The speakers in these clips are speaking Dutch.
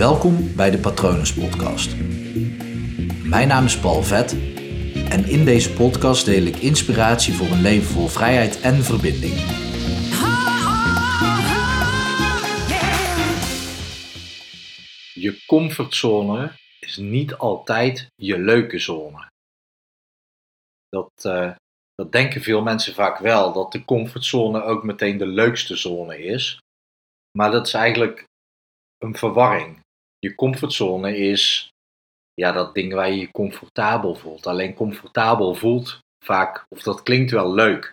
Welkom bij de Patronus Podcast. Mijn naam is Paul Vet en in deze podcast deel ik inspiratie voor een leven vol vrijheid en verbinding. Je comfortzone is niet altijd je leuke zone. Dat, eh, dat denken veel mensen vaak wel, dat de comfortzone ook meteen de leukste zone is. Maar dat is eigenlijk een verwarring. Je comfortzone is ja, dat ding waar je je comfortabel voelt. Alleen comfortabel voelt vaak, of dat klinkt wel leuk.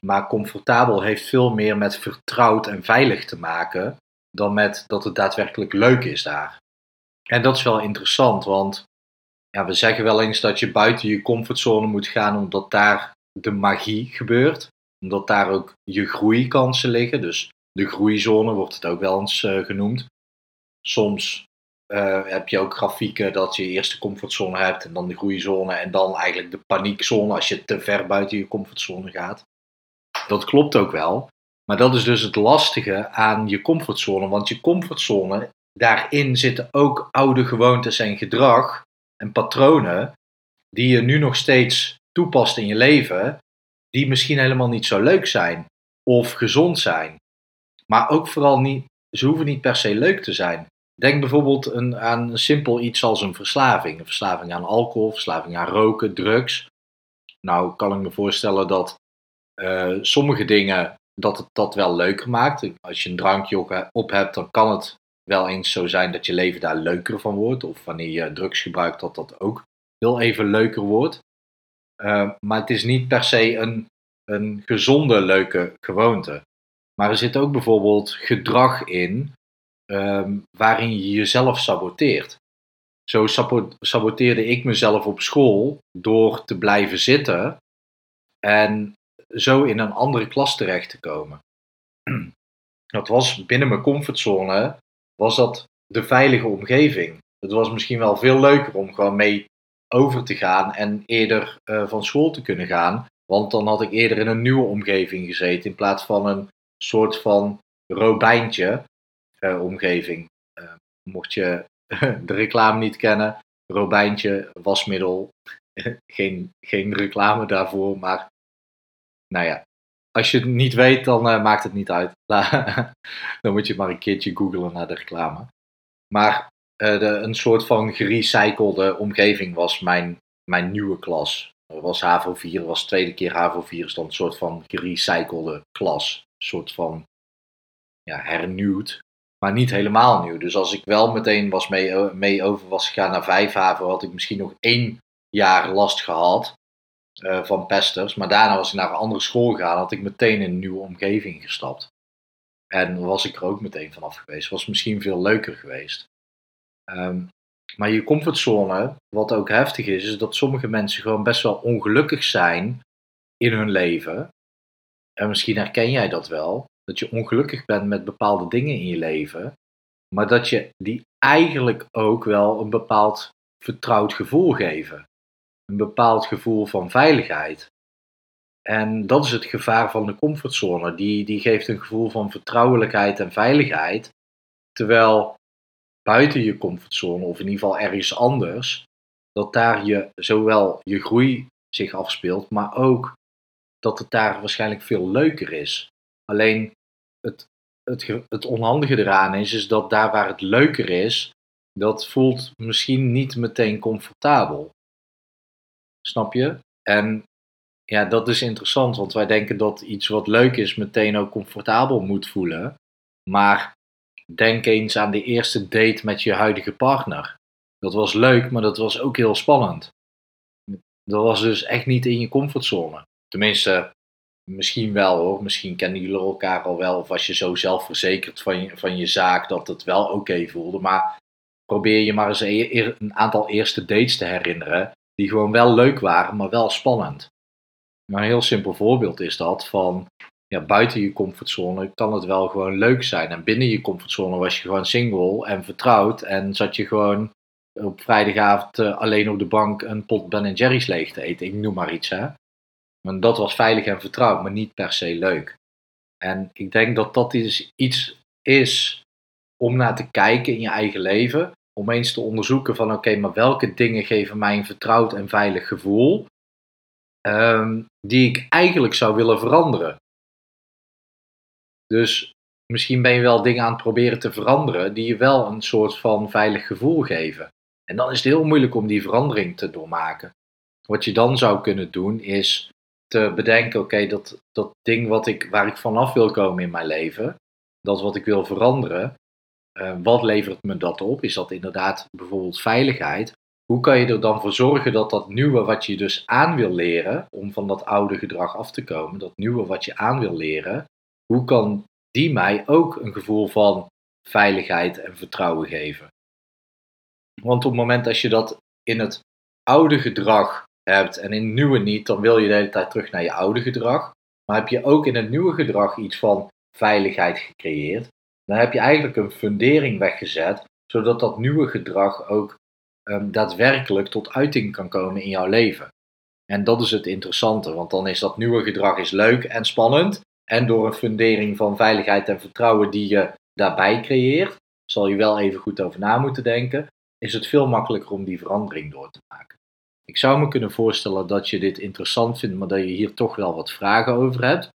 Maar comfortabel heeft veel meer met vertrouwd en veilig te maken dan met dat het daadwerkelijk leuk is daar. En dat is wel interessant, want ja, we zeggen wel eens dat je buiten je comfortzone moet gaan omdat daar de magie gebeurt. Omdat daar ook je groeikansen liggen. Dus de groeizone wordt het ook wel eens uh, genoemd. Soms uh, heb je ook grafieken dat je eerst de comfortzone hebt en dan de groeizone en dan eigenlijk de paniekzone als je te ver buiten je comfortzone gaat. Dat klopt ook wel. Maar dat is dus het lastige aan je comfortzone. Want je comfortzone, daarin zitten ook oude gewoontes en gedrag en patronen die je nu nog steeds toepast in je leven, die misschien helemaal niet zo leuk zijn of gezond zijn. Maar ook vooral niet, ze hoeven niet per se leuk te zijn. Denk bijvoorbeeld een, aan een simpel iets als een verslaving. Een verslaving aan alcohol, verslaving aan roken, drugs. Nou kan ik me voorstellen dat uh, sommige dingen dat het dat wel leuker maakt. Als je een drankje op hebt, dan kan het wel eens zo zijn dat je leven daar leuker van wordt. Of wanneer je drugs gebruikt, dat dat ook heel even leuker wordt. Uh, maar het is niet per se een, een gezonde, leuke gewoonte. Maar er zit ook bijvoorbeeld gedrag in um, waarin je jezelf saboteert. Zo saboteerde ik mezelf op school door te blijven zitten en zo in een andere klas terecht te komen. Dat was binnen mijn comfortzone, was dat de veilige omgeving. Het was misschien wel veel leuker om gewoon mee over te gaan en eerder uh, van school te kunnen gaan. Want dan had ik eerder in een nieuwe omgeving gezeten in plaats van een soort van robijntje omgeving. Uh, mocht je de reclame niet kennen, robijntje, wasmiddel, geen, geen reclame daarvoor, maar nou ja, als je het niet weet, dan uh, maakt het niet uit. dan moet je maar een keertje googlen naar de reclame. Maar de, een soort van gerecyclede omgeving was mijn, mijn nieuwe klas. Er was HAVO 4, was de tweede keer HAVO 4, is dan een soort van gerecyclede klas. Een soort van ja, hernieuwd, maar niet helemaal nieuw. Dus als ik wel meteen was mee, mee over was gegaan naar vijf HAVO, had ik misschien nog één jaar last gehad. Uh, van pesters. Maar daarna was ik naar een andere school gegaan, had ik meteen in een nieuwe omgeving gestapt. En was ik er ook meteen vanaf geweest. Was misschien veel leuker geweest. Um, maar je comfortzone, wat ook heftig is, is dat sommige mensen gewoon best wel ongelukkig zijn in hun leven. En misschien herken jij dat wel. Dat je ongelukkig bent met bepaalde dingen in je leven. Maar dat je die eigenlijk ook wel een bepaald vertrouwd gevoel geven een bepaald gevoel van veiligheid. En dat is het gevaar van de comfortzone. Die, die geeft een gevoel van vertrouwelijkheid en veiligheid. Terwijl buiten je comfortzone, of in ieder geval ergens anders, dat daar je, zowel je groei zich afspeelt, maar ook dat het daar waarschijnlijk veel leuker is. Alleen het, het, het onhandige eraan is, is dat daar waar het leuker is, dat voelt misschien niet meteen comfortabel. Snap je? En ja, dat is interessant, want wij denken dat iets wat leuk is meteen ook comfortabel moet voelen. Maar denk eens aan de eerste date met je huidige partner. Dat was leuk, maar dat was ook heel spannend. Dat was dus echt niet in je comfortzone. Tenminste, misschien wel hoor. Misschien kennen jullie elkaar al wel. Of was je zo zelfverzekerd van je, van je zaak dat het wel oké voelde. Maar probeer je maar eens een, een aantal eerste dates te herinneren die gewoon wel leuk waren, maar wel spannend. Maar een heel simpel voorbeeld is dat van ja, buiten je comfortzone kan het wel gewoon leuk zijn. En binnen je comfortzone was je gewoon single en vertrouwd en zat je gewoon op vrijdagavond uh, alleen op de bank een pot Ben Jerry's leeg te eten. Ik noem maar iets hè. Maar dat was veilig en vertrouwd, maar niet per se leuk. En ik denk dat dat is iets is om naar te kijken in je eigen leven. Om eens te onderzoeken van oké, maar welke dingen geven mij een vertrouwd en veilig gevoel. ehm, die ik eigenlijk zou willen veranderen. Dus misschien ben je wel dingen aan het proberen te veranderen die je wel een soort van veilig gevoel geven. En dan is het heel moeilijk om die verandering te doormaken. Wat je dan zou kunnen doen is te bedenken, oké, dat, dat ding wat ik, waar ik vanaf wil komen in mijn leven, dat wat ik wil veranderen, eh, wat levert me dat op? Is dat inderdaad bijvoorbeeld veiligheid? Hoe kan je er dan voor zorgen dat dat nieuwe wat je dus aan wil leren, om van dat oude gedrag af te komen, dat nieuwe wat je aan wil leren, hoe kan die mij ook een gevoel van veiligheid en vertrouwen geven? Want op het moment dat je dat in het oude gedrag hebt en in het nieuwe niet, dan wil je de hele tijd terug naar je oude gedrag. Maar heb je ook in het nieuwe gedrag iets van veiligheid gecreëerd, dan heb je eigenlijk een fundering weggezet, zodat dat nieuwe gedrag ook um, daadwerkelijk tot uiting kan komen in jouw leven. En dat is het interessante, want dan is dat nieuwe gedrag is leuk en spannend. En door een fundering van veiligheid en vertrouwen die je daarbij creëert, zal je wel even goed over na moeten denken, is het veel makkelijker om die verandering door te maken. Ik zou me kunnen voorstellen dat je dit interessant vindt, maar dat je hier toch wel wat vragen over hebt.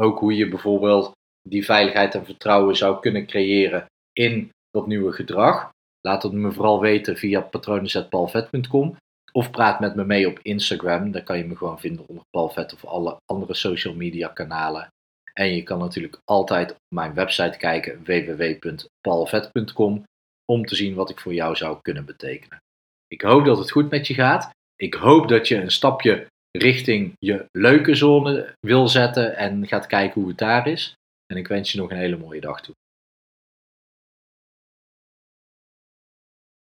Ook hoe je bijvoorbeeld die veiligheid en vertrouwen zou kunnen creëren in dat nieuwe gedrag. Laat het me vooral weten via patronen.palvet.com of praat met me mee op Instagram. Daar kan je me gewoon vinden onder Palvet of alle andere social media kanalen. En je kan natuurlijk altijd op mijn website kijken www.palvet.com om te zien wat ik voor jou zou kunnen betekenen. Ik hoop dat het goed met je gaat. Ik hoop dat je een stapje richting je leuke zone wil zetten en gaat kijken hoe het daar is. En ik wens je nog een hele mooie dag toe.